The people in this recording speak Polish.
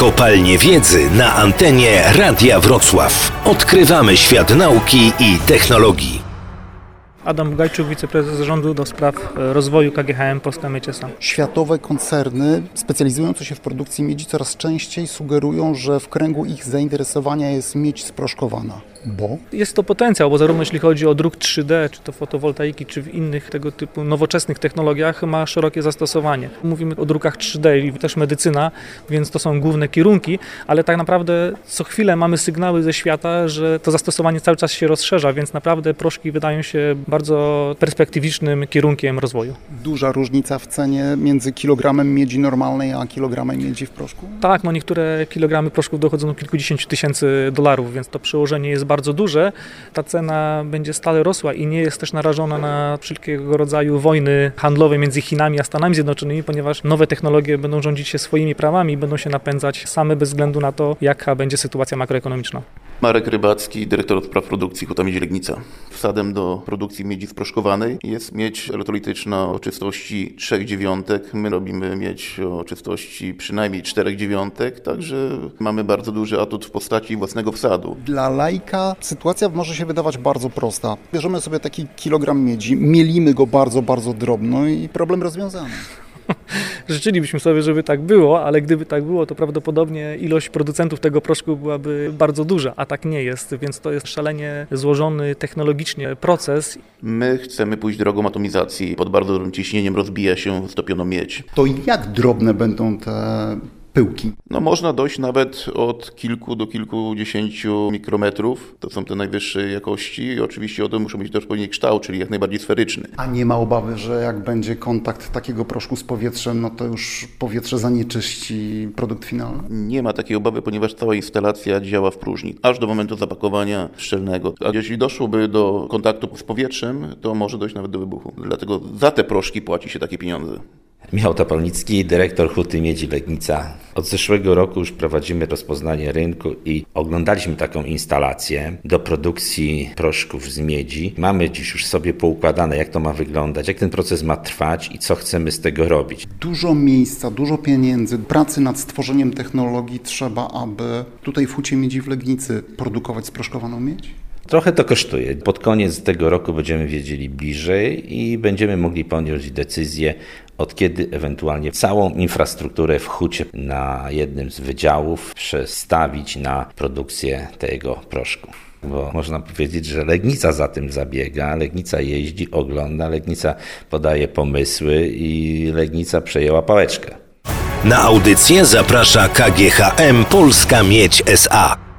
Kopalnie Wiedzy na antenie Radia Wrocław. Odkrywamy świat nauki i technologii. Adam Bugajczuk, wiceprezes zarządu do spraw e, rozwoju KGHM Polska Miedź S.A. Światowe koncerny specjalizujące się w produkcji miedzi coraz częściej sugerują, że w kręgu ich zainteresowania jest miedź sproszkowana. Bo? Jest to potencjał, bo zarówno jeśli chodzi o druk 3D, czy to fotowoltaiki, czy w innych tego typu nowoczesnych technologiach ma szerokie zastosowanie. Mówimy o drukach 3D i też medycyna, więc to są główne kierunki, ale tak naprawdę co chwilę mamy sygnały ze świata, że to zastosowanie cały czas się rozszerza, więc naprawdę proszki wydają się bardzo perspektywicznym kierunkiem rozwoju. Duża różnica w cenie między kilogramem miedzi normalnej a kilogramem miedzi w proszku? Tak, no niektóre kilogramy proszków dochodzą do kilkudziesięciu tysięcy dolarów, więc to przełożenie jest bardzo duże. Ta cena będzie stale rosła i nie jest też narażona na wszelkiego rodzaju wojny handlowe między Chinami a Stanami Zjednoczonymi, ponieważ nowe technologie będą rządzić się swoimi prawami, będą się napędzać same bez względu na to, jaka będzie sytuacja makroekonomiczna. Marek Rybacki, dyrektor od spraw produkcji Huta Miedzi Legnica. Wsadem do produkcji miedzi sproszkowanej jest miedź elektrolityczna o czystości 3 dziewiątek. My robimy miedź o czystości przynajmniej 4 dziewiątek, także mamy bardzo duży atut w postaci własnego wsadu. Dla lajka sytuacja może się wydawać bardzo prosta. Bierzemy sobie taki kilogram miedzi, mielimy go bardzo, bardzo drobno i problem rozwiązany. Życzylibyśmy sobie, żeby tak było, ale gdyby tak było, to prawdopodobnie ilość producentów tego proszku byłaby bardzo duża, a tak nie jest, więc to jest szalenie złożony technologicznie proces. My chcemy pójść drogą atomizacji. Pod bardzo dużym ciśnieniem rozbija się stopioną miedź. To jak drobne będą te pyłki? No można dojść nawet od kilku do kilkudziesięciu mikrometrów. To są te najwyższe jakości i oczywiście one muszą mieć też odpowiedni kształt, czyli jak najbardziej sferyczny. A nie ma obawy, że jak będzie kontakt takiego proszku z powietrzem, no to już powietrze zanieczyści produkt finalny? Nie ma takiej obawy, ponieważ cała instalacja działa w próżni, aż do momentu zapakowania szczelnego. A jeśli doszłoby do kontaktu z powietrzem, to może dojść nawet do wybuchu. Dlatego za te proszki płaci się takie pieniądze. Michał Topolnicki, dyrektor Huty Miedzi Legnica. Od zeszłego roku już prowadzimy rozpoznanie rynku i oglądaliśmy taką instalację do produkcji proszków z miedzi. Mamy dziś już sobie poukładane, jak to ma wyglądać, jak ten proces ma trwać i co chcemy z tego robić. Dużo miejsca, dużo pieniędzy, pracy nad stworzeniem technologii trzeba, aby tutaj w Hucie Miedzi w Legnicy produkować sproszkowaną miedź? Trochę to kosztuje. Pod koniec tego roku będziemy wiedzieli bliżej i będziemy mogli podjąć decyzję, od kiedy ewentualnie całą infrastrukturę w hucie na jednym z wydziałów przestawić na produkcję tego proszku. Bo można powiedzieć, że Legnica za tym zabiega, Legnica jeździ, ogląda, Legnica podaje pomysły i Legnica przejęła pałeczkę. Na audycję zaprasza KGHM Polska Miedź SA.